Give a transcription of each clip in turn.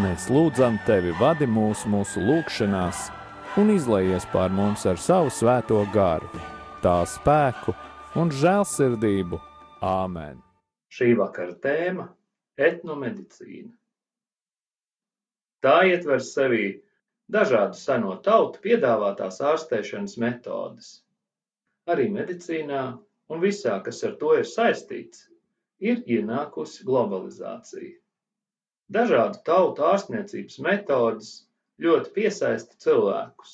Mēs lūdzam tevi, vadi mūs mūsu lūgšanās un izlaies pār mums ar savu svēto garu, tā spēku un žēlsirdību. Āmen! Šī vakara tēma - etnomedicīna. Tā ietver sevī dažādu seno tautu piedāvātās ārstēšanas metodes. Arī medicīnā un visā, kas ar to ir saistīts, ir ienākusi globalizācija. Dažādu tautu ārstniecības metodes ļoti piesaista cilvēkus.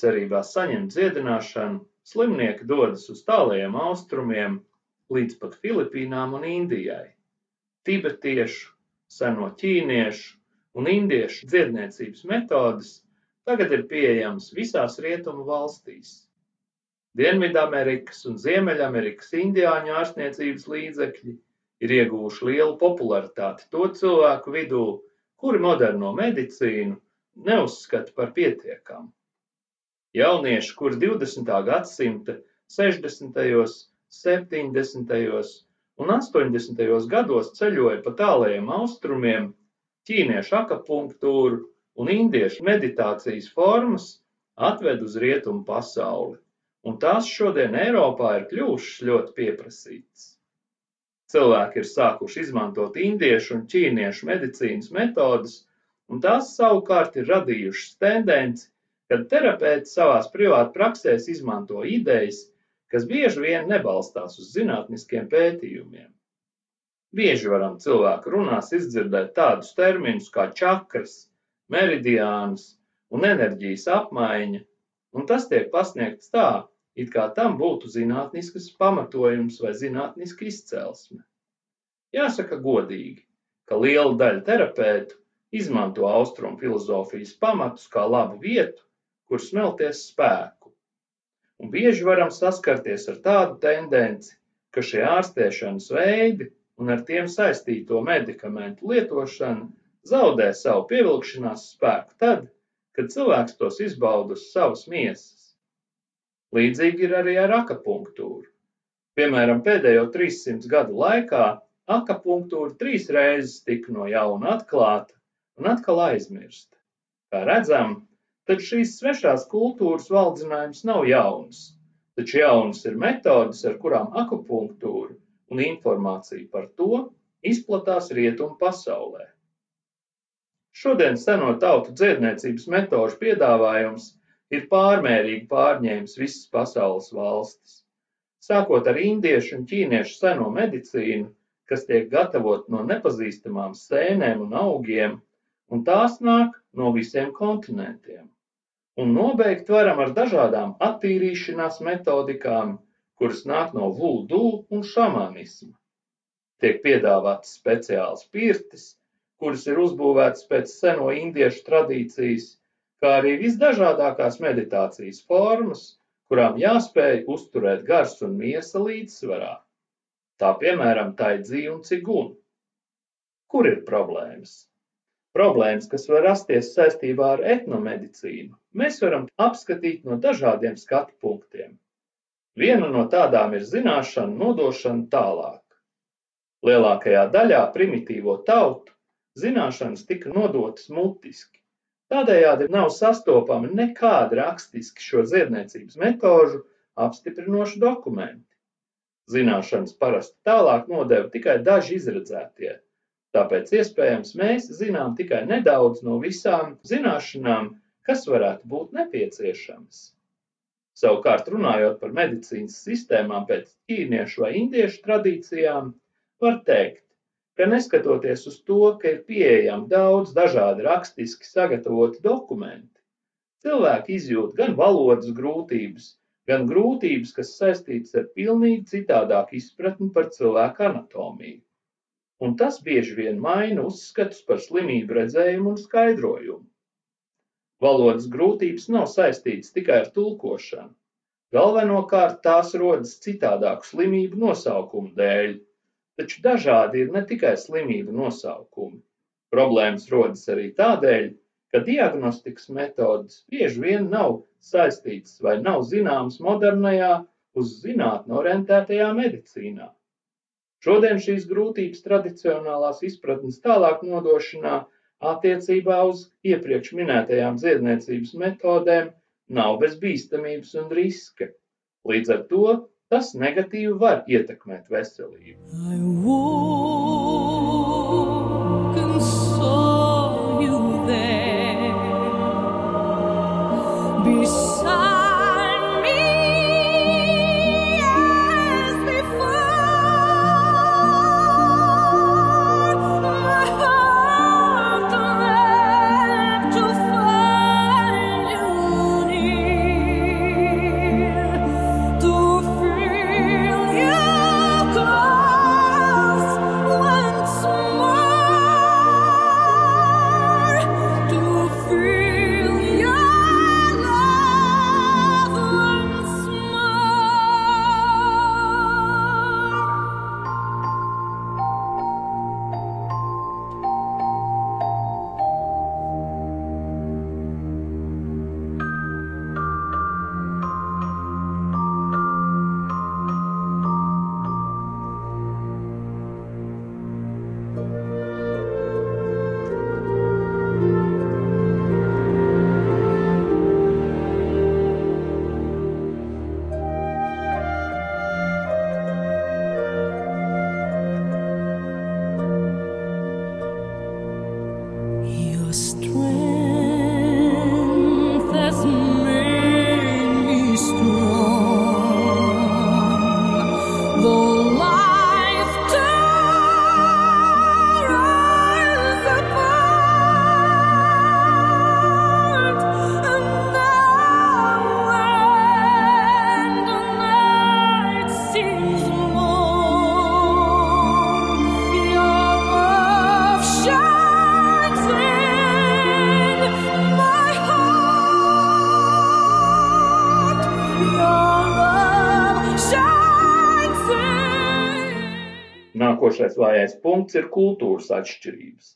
Cerībā saņemt dziedināšanu, slimnieki dodas uz tālajiem austrumiem, līdz pat Filipīnām un Indijai. Tibetiešu, seno ķīniešu un indiešu dziedniecības metodes tagad ir pieejamas visās rietumu valstīs. Dienvidamerikas un Ziemeļamerikas indiāņu ārstniecības līdzekļi ir ieguvuši lielu popularitāti to cilvēku vidū, kuri moderno medicīnu neuzskata par pietiekamu. Jaunieši, kuri 20. gadsimta 60., 70. un 80. gados ceļoja pa tālajiem austrumiem, ķīniešu akapunktūru un indiešu meditācijas formas atved uz rietumu pasauli, un tās šodien Eiropā ir kļuvušas ļoti pieprasītas. Cilvēki ir sākuši izmantot indiešu un ķīniešu medicīnas metodes, un tās savukārt ir radījušas tendenci kad terapeiti savās privātu praksēs izmanto idejas, kas bieži vien nebalstās uz zinātniskiem pētījumiem. Bieži varam cilvēku runās izdzirdēt tādus terminus kā čakras, meridiāns un enerģijas apmaiņa, un tas tiek pasniegts tā, it kā tam būtu zinātnisks pamatojums vai zinātniska izcelsme. Jāsaka godīgi, ka liela daļa terapeitu izmanto austrumu filozofijas pamatus kā labu vietu, kur smelties spēku. Un bieži varam saskarties ar tādu tendenci, ka šie ārstēšanas veidi un ar tiem saistīto medikamentu lietošana zaudē savu pievilkšanās spēku tad, kad cilvēks tos izbauda uz savas miesas. Līdzīgi ir arī ar akapunktūru. Piemēram, pēdējo 300 gadu laikā akapunktūra trīs reizes tika no jauna atklāta un atkal aizmirsta. Kā redzam, tad šīs svešās kultūras valdzinājums nav jauns, taču jaunas ir metodes, ar kurām akupunktūra un informācija par to izplatās rietumu pasaulē. Šodien seno tautu dziedniecības metožu piedāvājums ir pārmērīgi pārņēmis visas pasaules valstis. Sākot ar indiešu un ķīniešu seno medicīnu, kas tiek gatavot no nepazīstamām sēnēm un augiem, un tās nāk no visiem kontinentiem un nobeigt varam ar dažādām attīrīšanās metodikām, kuras nāk no vudu un šamanisma. Tiek piedāvātas speciāls pirtis, kuras ir uzbūvētas pēc seno indiešu tradīcijas, kā arī visdažādākās meditācijas formas, kurām jāspēj uzturēt gars un miesa līdzsvarā. Tā piemēram, taidzīja un ciguna. Kur ir problēmas? Problēmas, kas var rasties saistībā ar etnomedicīnu, mēs varam apskatīt no dažādiem skatu punktiem. Viena no tādām ir zināšanu nodošana tālāk. Lielākajā daļā primitīvo tautu zināšanas tika nodotas mutiski. Tādējādi nav sastopami nekādi rakstiski šo dziedniecības metožu apstiprinoši dokumenti. Zināšanas parasti tālāk nodeva tikai daži izredzētie, Tāpēc iespējams mēs zinām tikai nedaudz no visām zināšanām, kas varētu būt nepieciešamas. Savukārt, runājot par medicīnas sistēmām pēc ķīniešu vai indiešu tradīcijām, var teikt, ka neskatoties uz to, ka ir pieejami daudz dažādi rakstiski sagatavoti dokumenti, cilvēki izjūt gan valodas grūtības, gan grūtības, kas saistītas ar pilnīgi citādāku izpratni par cilvēku anatomiju un tas bieži vien maina uzskatus par slimību redzējumu un skaidrojumu. Valodas grūtības nav saistītas tikai ar tulkošanu. Galvenokārt tās rodas citādāku slimību nosaukumu dēļ, taču dažādi ir ne tikai slimību nosaukumi. Problēmas rodas arī tādēļ, ka diagnostikas metodas bieži vien nav saistītas vai nav zināmas modernajā, uz zinātnē orientētajā medicīnā. Šodien šīs grūtības tradicionālās izpratnes tālāk nodošanā attiecībā uz iepriekš minētajām dziedniecības metodēm nav bez bīstamības un riska. Līdz ar to tas negatīvi var ietekmēt veselību. Nākošais vājais punkts ir kultūras atšķirības.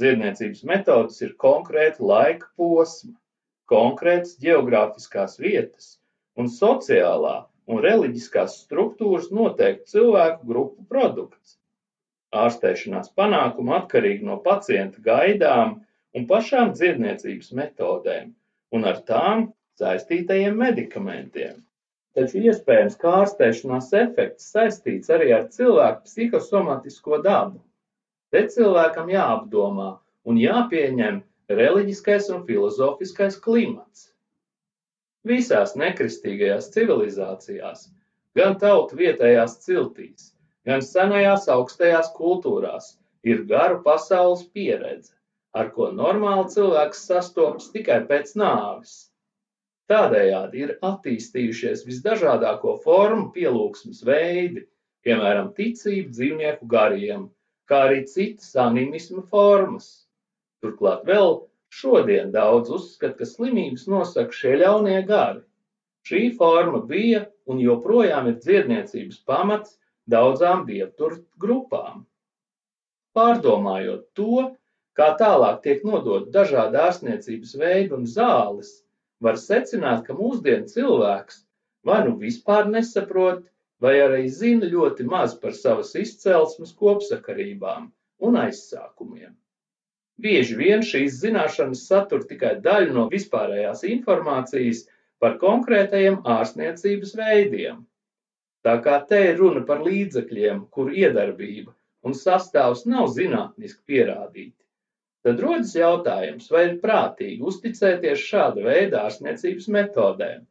Dziedniecības metodas ir konkrēta laika posma, konkrētas geogrāfiskās vietas un sociālā un reliģiskās struktūras noteiktu cilvēku grupu produkts. Ārstēšanās panākumi atkarīgi no pacienta gaidām un pašām dziedniecības metodēm un ar tām saistītajiem medikamentiem. Taču iespējams, ārstēšanās efekts saistīts arī ar cilvēku psihosomatisko dabu. Te cilvēkam jāapdomā un jāpieņem reliģiskais un filozofiskais klimats. Visās nekristīgajās civilizācijās, gan tautu vietējās ciltīs, gan senajās augstajās kultūrās ir garu pasaules pieredze, ar ko normāli cilvēks sastopas tikai pēc nāves. Tādējādi ir attīstījušies visdažādāko formu pielūgsmes veidi, piemēram, ticība dzīvnieku gariem, kā arī citas animisma formas. Turklāt vēl šodien daudz uzskata, ka slimības nosaka šie ļaunie gari. Šī forma bija un joprojām ir dziedniecības pamats daudzām dievturu grupām. Pārdomājot to, kā tālāk tiek nodot dažādi ārstniecības veidi un zāles, var secināt, ka mūsdienu cilvēks vai nu vispār nesaprot, vai arī zina ļoti maz par savas izcelsmes kopsakarībām un aizsākumiem. Bieži vien šīs zināšanas satur tikai daļu no vispārējās informācijas par konkrētajiem ārstniecības veidiem. Tā kā te ir runa par līdzekļiem, kuru iedarbība un sastāvs nav zinātniski pierādīti, Tad rodas jautājums, vai ir prātīgi uzticēties šāda veida ārstniecības metodēm.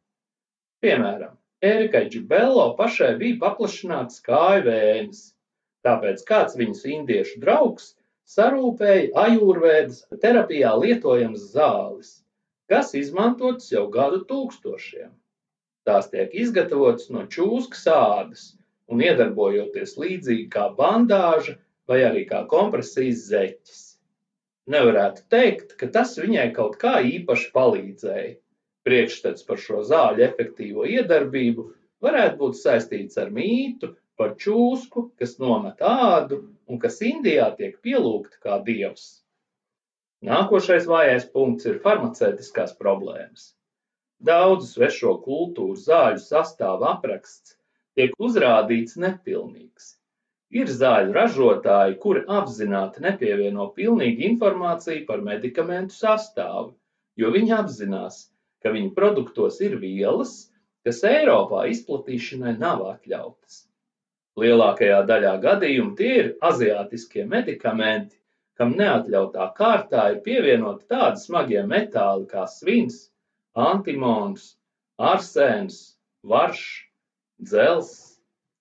Piemēram, Erikai Džibello pašai bija paplašināts kāju vēnes, tāpēc kāds viņas indiešu draugs sarūpēja ajurvēdas terapijā lietojamas zāles, kas izmantotas jau gadu tūkstošiem. Tās tiek izgatavotas no čūskas ādas un iedarbojoties līdzīgi kā bandāža vai arī kā kompresijas zeķis. Nevarētu teikt, ka tas viņai kaut kā īpaši palīdzēja. Priekšstats par šo zāļu efektīvo iedarbību varētu būt saistīts ar mītu par čūsku, kas nomet ādu un kas Indijā tiek pielūgta kā dievs. Nākošais vājais punkts ir farmaceitiskās problēmas. Daudzu svešo kultūru zāļu sastāvu apraksts tiek uzrādīts nepilnīgs. Ir zāļu ražotāji, kuri apzināti nepievieno pilnīgu informāciju par medikamentu sastāvu, jo viņi apzinās, ka viņu produktos ir vielas, kas Eiropā izplatīšanai nav atļautas. Lielākajā daļā gadījumu tie ir aziātiskie medikamenti, kam neatļautā kārtā ir pievienoti tādi smagie metāli kā svins, antimons, arsēns, varš, dzels,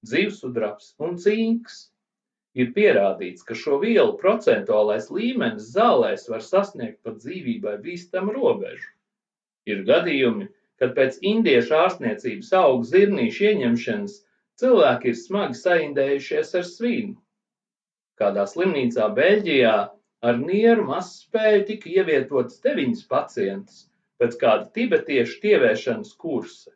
dzīvsudrabs un cinks. Ir pierādīts, ka šo vielu procentuālais līmenis zālēs var sasniegt pat dzīvībai bīstamu robežu. Ir gadījumi, kad pēc indiešu ārstniecības augu zirnīšu ieņemšanas cilvēki ir smagi saindējušies ar svinu. Kādā slimnīcā Beļģijā ar nieru mazspēju tika ievietotas deviņas pacientes pēc kāda tibetiešu tievēršanas kursa.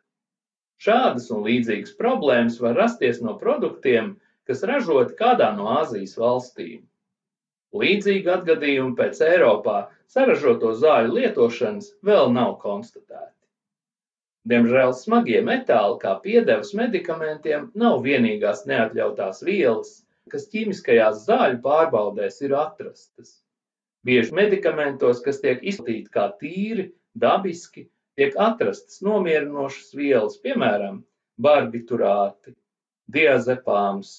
Šādas un līdzīgas problēmas var rasties no produktiem, kas ražoti kādā no Āzijas valstīm. Līdzīgi atgadījumi pēc Eiropā saražoto zāļu lietošanas vēl nav konstatēti. Diemžēl smagie metāli, kā piedevas medikamentiem, nav vienīgās neatļautās vielas, kas ķīmiskajās zāļu pārbaudēs ir atrastas. Bieži medikamentos, kas tiek izplatīti kā tīri, dabiski, tiek atrastas nomierinošas vielas, piemēram, barbiturāti, diazepāms,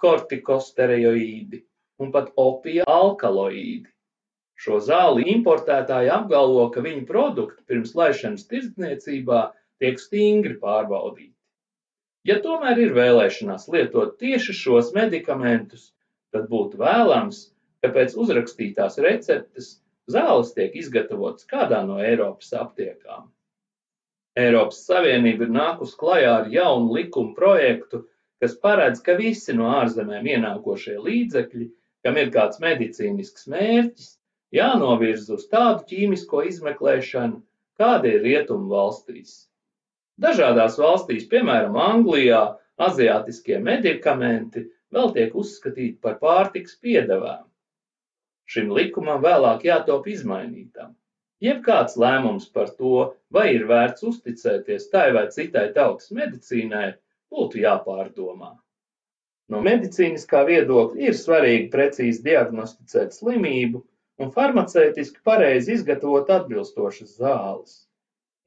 kortikosteroīdi un pat opija alkaloīdi. Šo zāli importētāji apgalvo, ka viņu produkti pirms laišanas tirdzniecībā tiek stingri pārbaudīti. Ja tomēr ir vēlēšanās lietot tieši šos medikamentus, tad būtu vēlams, ka pēc uzrakstītās receptes Zāles tiek izgatavotas kādā no Eiropas aptiekām. Eiropas Savienība ir nākus klajā ar jaunu likuma projektu, kas paredz, ka visi no ārzemēm ienākošie līdzekļi, kam ir kāds medicīnisks mērķis, jānovirza uz tādu ķīmisko izmeklēšanu, kāda ir rietumu valstīs. Dažādās valstīs, piemēram, Anglijā, aziātiskie medikamenti vēl tiek uzskatīti par pārtiks piedevām. Šim likumam vēlāk jātop izmainītam. Jebkāds lēmums par to, vai ir vērts uzticēties tai vai citai tautas medicīnai, būtu jāpārdomā. No medicīniskā viedokļa ir svarīgi precīzi diagnosticēt slimību un farmaceitiski pareizi izgatavot atbilstošas zāles.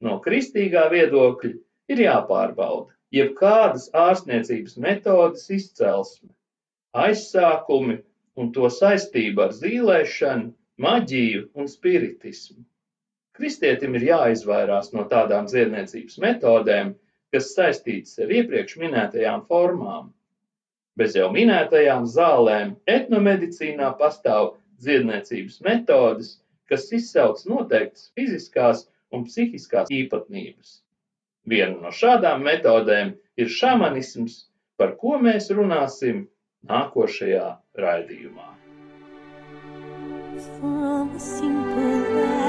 No kristīgā viedokļa ir jāpārbauda jebkādas ārstniecības metodes izcelsme, aizsākumi un to saistība ar zīlēšanu, maģiju un spiritismu. Kristietim ir jāizvairās no tādām dziedniecības metodēm, kas saistītas ar iepriekš minētajām formām. Bez jau minētajām zālēm etnomedicīnā pastāv dziedniecības metodes, kas izsauc noteiktas fiziskās un psihiskās īpatnības. Viena no šādām metodēm ir šamanisms, par ko mēs runāsim nākošajā raidījumā. From a simple tagad,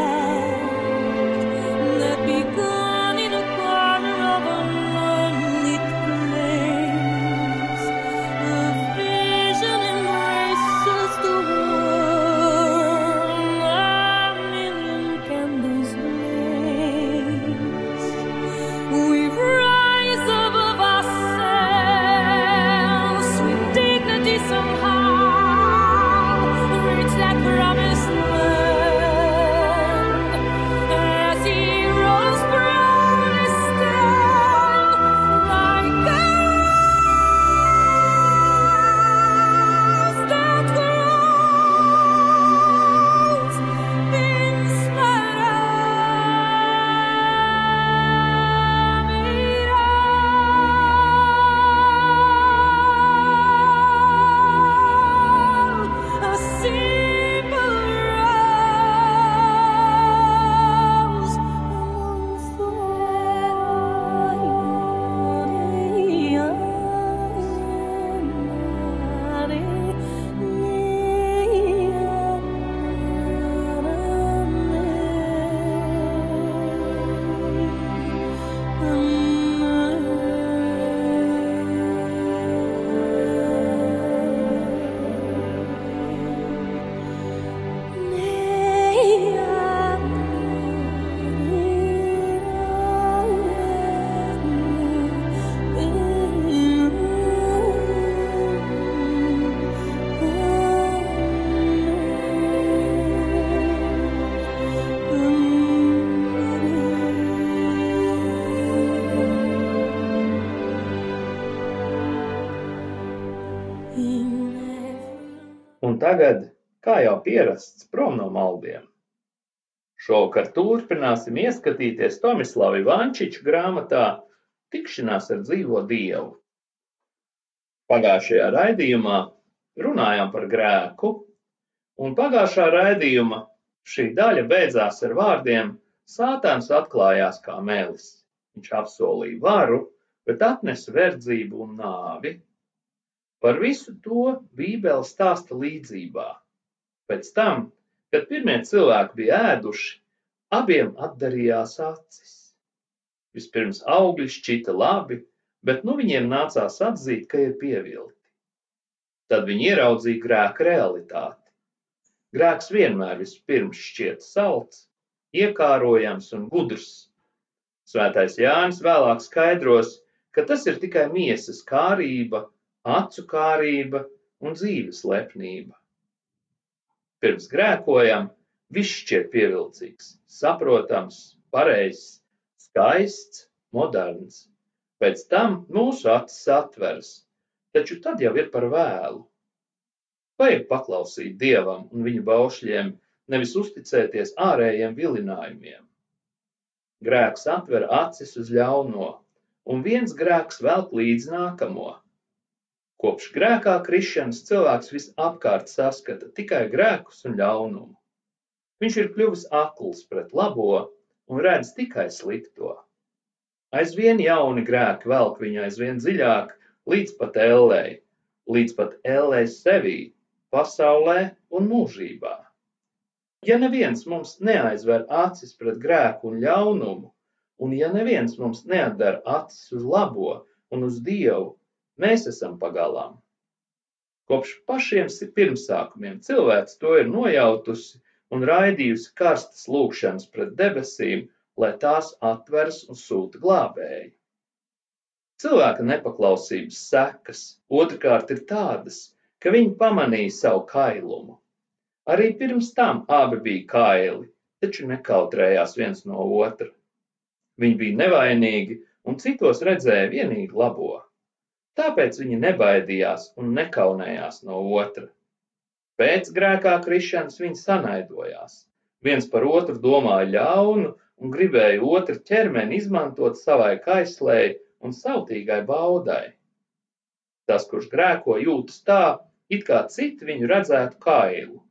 pierasts, prom no maldiem. Šovakar turpināsim ieskatīties Tomislava Ivančiča grāmatā Tikšanās ar dzīvo dievu. Pagājušajā raidījumā runājām par grēku, un pagājušā raidījuma šī daļa beidzās ar vārdiem Sātāns atklājās kā melis. Viņš apsolīja varu, bet atnesa verdzību un nāvi. Par visu to Bībele stāsta līdzībā. Pēc tam, kad pirmie cilvēki bija ēduši, abiem atdarījās acis. Vispirms augļi šķita labi, bet nu viņiem nācās atzīt, ka ir pievilti. Tad viņi ieraudzīja grēka realitāti. Grēks vienmēr vispirms šķiet salds, iekārojams un gudrs. Svētais Jānis vēlāk skaidros, ka tas ir tikai miesas kārība acu kārība un dzīves lepnība. Pirms grēkojam, viss šķiet pievilcīgs, saprotams, pareizs, skaists, moderns. Pēc tam mūsu acis atveras, taču tad jau ir par vēlu. Vajag paklausīt dievam un viņa baušļiem, nevis uzticēties ārējiem vilinājumiem. Grēks atver acis uz ļauno, un viens grēks velk līdz nākamo. Kopš grēkā krišanas cilvēks visapkārt saskata tikai grēkus un ļaunumu. Viņš ir kļuvis akls pret labo un redz tikai slikto. Aizvien jauni grēki velk viņu aizvien dziļāk, līdz pat ellei, līdz pat ellei sevī, pasaulē un mūžībā. Ja neviens mums neaizver acis pret grēku un ļaunumu, un ja neviens mums neatdara acis uz labo un uz Dievu, Mēs esam pagalām. Kopš pašiem pirmsākumiem cilvēks to ir nojautusi un raidījusi karstas lūkšanas pret debesīm, lai tās atveras un sūta glābēju. Cilvēka nepaklausības sekas otrkārt ir tādas, ka viņi pamanīja savu kailumu. Arī pirms tam abi bija kaili, taču nekautrējās viens no otra. Viņi bija nevainīgi un citos redzēja vienīgi labo. Tāpēc viņi nebaidījās un nekaunējās no otra. Pēc grēkā krišanas viņi sanaidojās. Viens par otru domāja ļaunu un gribēja otru ķermeni izmantot savai kaislēji un sautīgai baudai. Tas, kurš grēko, jūtas tā, it kā citi viņu redzētu kailu.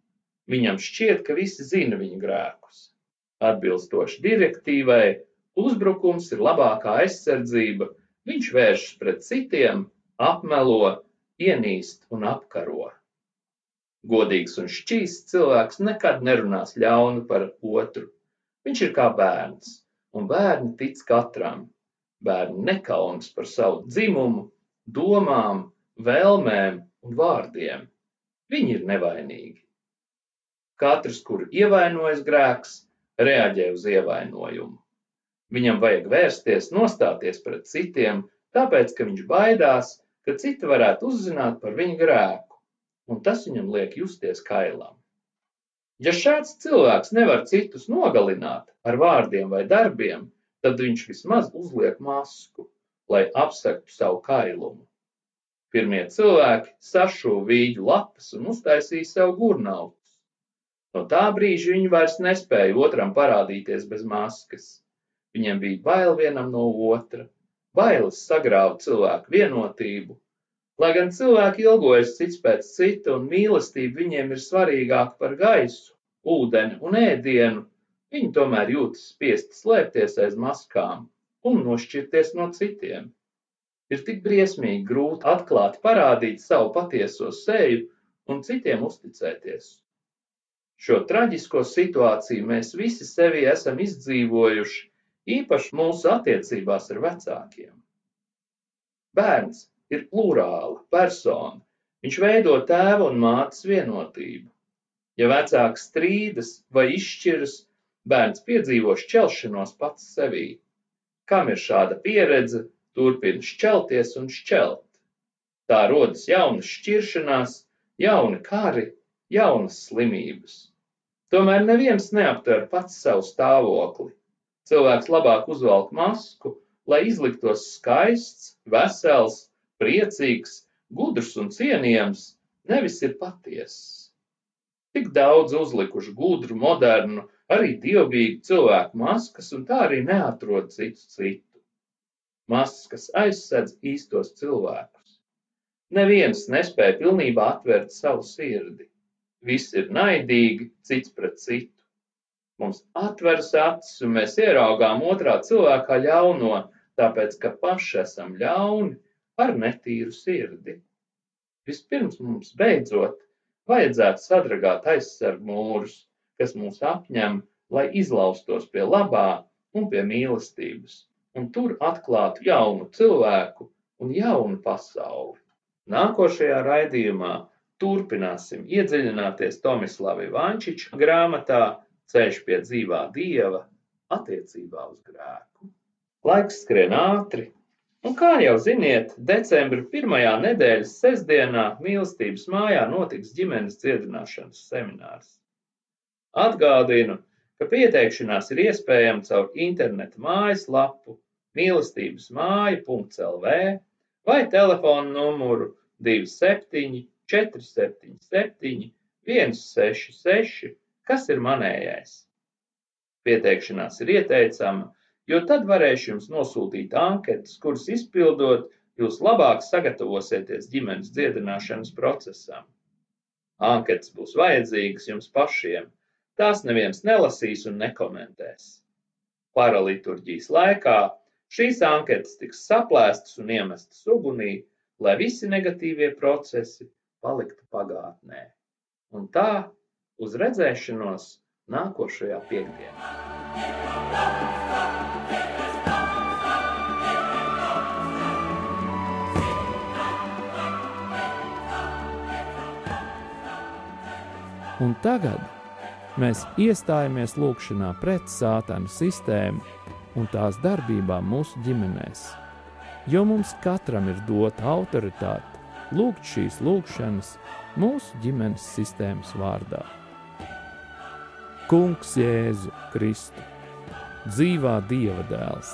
Viņam šķiet, ka visi zina viņa grēkus. Atbilstoši direktīvai, uzbrukums ir labākā aizsardzība, viņš vēršas pret citiem, apmelo, ienīst un apkaro. Godīgs un šķīsts cilvēks nekad nerunās ļaunu par otru. Viņš ir kā bērns, un bērni tic katram. Bērni nekaunas par savu dzimumu, domām, vēlmēm un vārdiem. Viņi ir nevainīgi. Katrs, kuru ievainojas grēks, reaģē uz ievainojumu. Viņam vajag vērsties, nostāties pret citiem, tāpēc, ka viņš baidās, ka citi varētu uzzināt par viņu grēku, un tas viņam liek justies kailam. Ja šāds cilvēks nevar citus nogalināt ar vārdiem vai darbiem, tad viņš vismaz uzliek masku, lai apsektu savu kailumu. Pirmie cilvēki sašuva vīģu lapas un uztaisīja sev gurnautus. No tā brīža viņi vairs nespēja otram parādīties bez maskas. Viņiem bija bail vienam no otra, bailes sagrāva cilvēku vienotību. Lai gan cilvēki ilgojas cits pēc cita un mīlestība viņiem ir svarīgāka par gaisu, ūdeni un ēdienu, viņi tomēr jūtas spiesti slēpties aiz maskām un nošķirties no citiem. Ir tik briesmīgi grūti atklāt, parādīt savu patieso seju un citiem uzticēties. Šo traģisko situāciju mēs visi sevi esam izdzīvojuši, īpaši mūsu attiecībās ar vecākiem. Bērns ir plurāla persona. Viņš veido tēva un mātes vienotību. Ja vecāks strīdas vai izšķiras, bērns piedzīvo šķelšanos pats sevī. Kam ir šāda pieredze, turpina šķelties un šķelt. Tā rodas jaunas šķiršanās, jauni kari, jaunas slimības. Tomēr neviens neaptver pats savu stāvokli. Cilvēks labāk uzvelk masku, lai izliktos skaists, vesels, priecīgs, gudrs un cienījams, nevis ir patiesis. Tik daudz uzlikuši gudru, modernu, arī dievbijīgu cilvēku maskas, un tā arī neatrod citu citu masas, kas aizsedz īstos cilvēkus. Neviens nespēja pilnībā atvērt savu sirdi. Visi ir naidīgi cits pret citu. Mums atveras acis, un mēs ieraugām otrā cilvēkā ļauno, tāpēc, ka paši esam ļauni ar netīru sirdi. Vispirms mums beidzot vajadzētu sadragāt aizsargu mūrus, kas mūs apņem, lai izlaustos pie labā un pie mīlestības un tur atklātu jaunu cilvēku un jaunu pasauli. Nākošajā raidījumā turpināsim iedziļināties Tomislava Ivančiča grāmatā Ceļš pie dzīvā dieva attiecībā uz grēku. Laiks skrien ātri, un kā jau ziniet, decembra pirmajā nedēļas sestdienā mīlestības mājā notiks ģimenes dziedināšanas seminārs. Atgādinu, ka pieteikšanās ir iespējama caur interneta mājaslapu mīlestības māja.lv vai telefona numuru 27 477 166, kas ir manējais. Pieteikšanās ir ieteicama, jo tad varēšu jums nosūtīt anketas, kuras izpildot, jūs labāk sagatavosieties ģimenes dziedināšanas procesam. Anketas būs vajadzīgas jums pašiem, tās neviens nelasīs un nekomentēs. Paraliturģijas laikā Šīs anketas tiks saplēstas un iemestas ugunī, lai visi negatīvie procesi paliktu pagātnē. Un tā uz redzēšanos nākošajā piekdienā. Un tagad mēs iestājamies lūgšanā pret sātanu sistēmu un tās darbībām mūsu ģimenēs, jo mums katram ir dota autoritāte lūgt šīs lūgšanas mūsu ģimenes sistēmas vārdā. Kungs Jēzu Kristu, dzīvā Dieva dēls!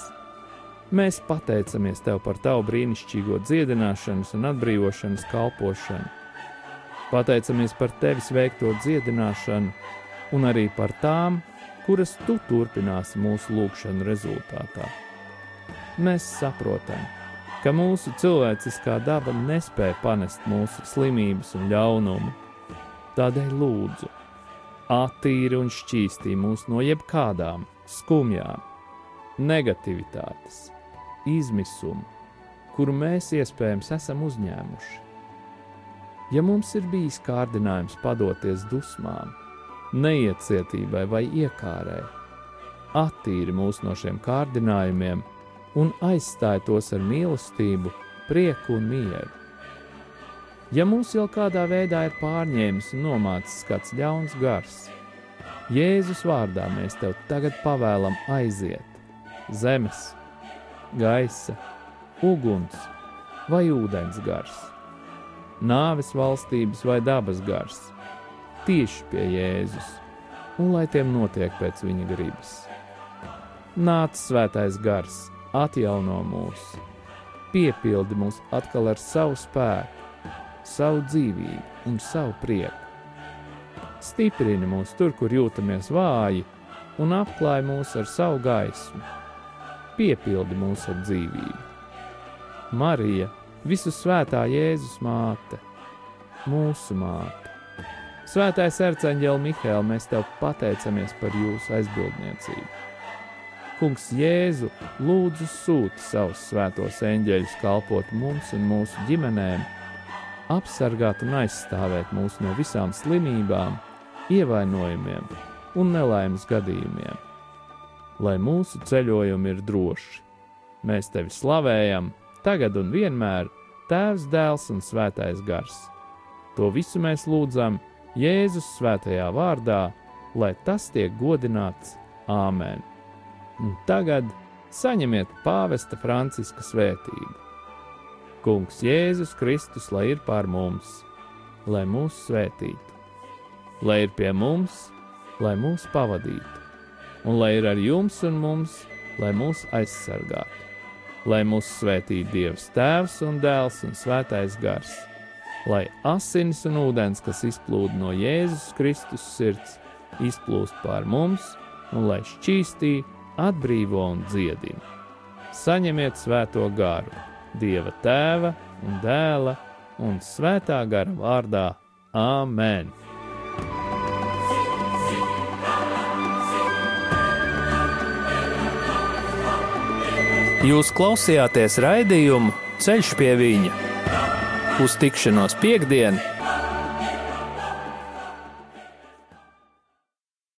Mēs pateicamies Tev par Tavu brīnišķīgo dziedināšanas un atbrīvošanas kalpošanu. Pateicamies par Tevis veikto dziedināšanu un arī par tām, kuras Tu turpināsi mūsu lūgšanu rezultātā. Mēs saprotam, ka mūsu cilvēciskā daba nespēja panest mūsu slimības un ļaunumu. Tādēļ lūdzu, attīri un šķīstī mūs no jebkādām skumjām, negativitātes, izmisuma, kuru mēs iespējams esam uzņēmuši. Ja mums ir bijis kārdinājums padoties dusmām, neiecietībai vai iekārai, attīri mūs no šiem kārdinājumiem un aizstāj tos ar mīlestību, prieku un mieru. Ja mūs jau kādā veidā ir pārņēmis un nomācis kāds ļauns gars, Jēzus vārdā mēs tev tagad pavēlam aiziet zemes, gaisa, uguns vai ūdens gars, nāves valstības vai dabas gars, tieši pie Jēzus, un lai tiem notiek pēc viņa gribas. Nāc svētais gars, atjauno mūs, piepildi mūs atkal ar savu spēku, savu dzīvību un savu prieku. Stiprini mūs tur, kur jūtamies vāji, un apklāj mūs ar savu gaismu, piepildi mūs ar dzīvību. Marija, visu svētā Jēzus māte, mūsu māte. Svētais arcāņģēl Mihēl, mēs tev pateicamies par jūsu aizbildniecību. Kungs Jēzu lūdzu sūti savus svētos eņģeļus kalpot mums un mūsu ģimenēm, apsargāt un aizstāvēt mūs no visām slimībām, ievainojumiem un nelaimes gadījumiem. Lai mūsu ceļojumi ir droši, mēs tevi slavējam, tagad un vienmēr, Tēvs, Dēls un Svētais Gars. To visu mēs lūdzam Jēzus svētajā vārdā, lai tas tiek godināts Āmen! Un tagad saņemiet pāvesta Franciska svētību. Kungs Jēzus Kristus, lai ir pār mums, lai mūs svētītu, lai ir pie mums, lai mūs pavadītu, un lai ir ar jums un mums, lai mūs aizsargātu, lai mūs svētītu Dievs Tēvs un Dēls un Svētais Gars, lai asins un ūdens, kas izplūda no Jēzus Kristus sirds, izplūst pār mums, un lai šķīstītu atbrīvo un dziedina. Saņemiet svēto garu, Dieva tēva un dēla un svētā gara vārdā Āmen! Jūs klausījāties raidījumu Ceļš pie viņa uz tikšanos piekdienu!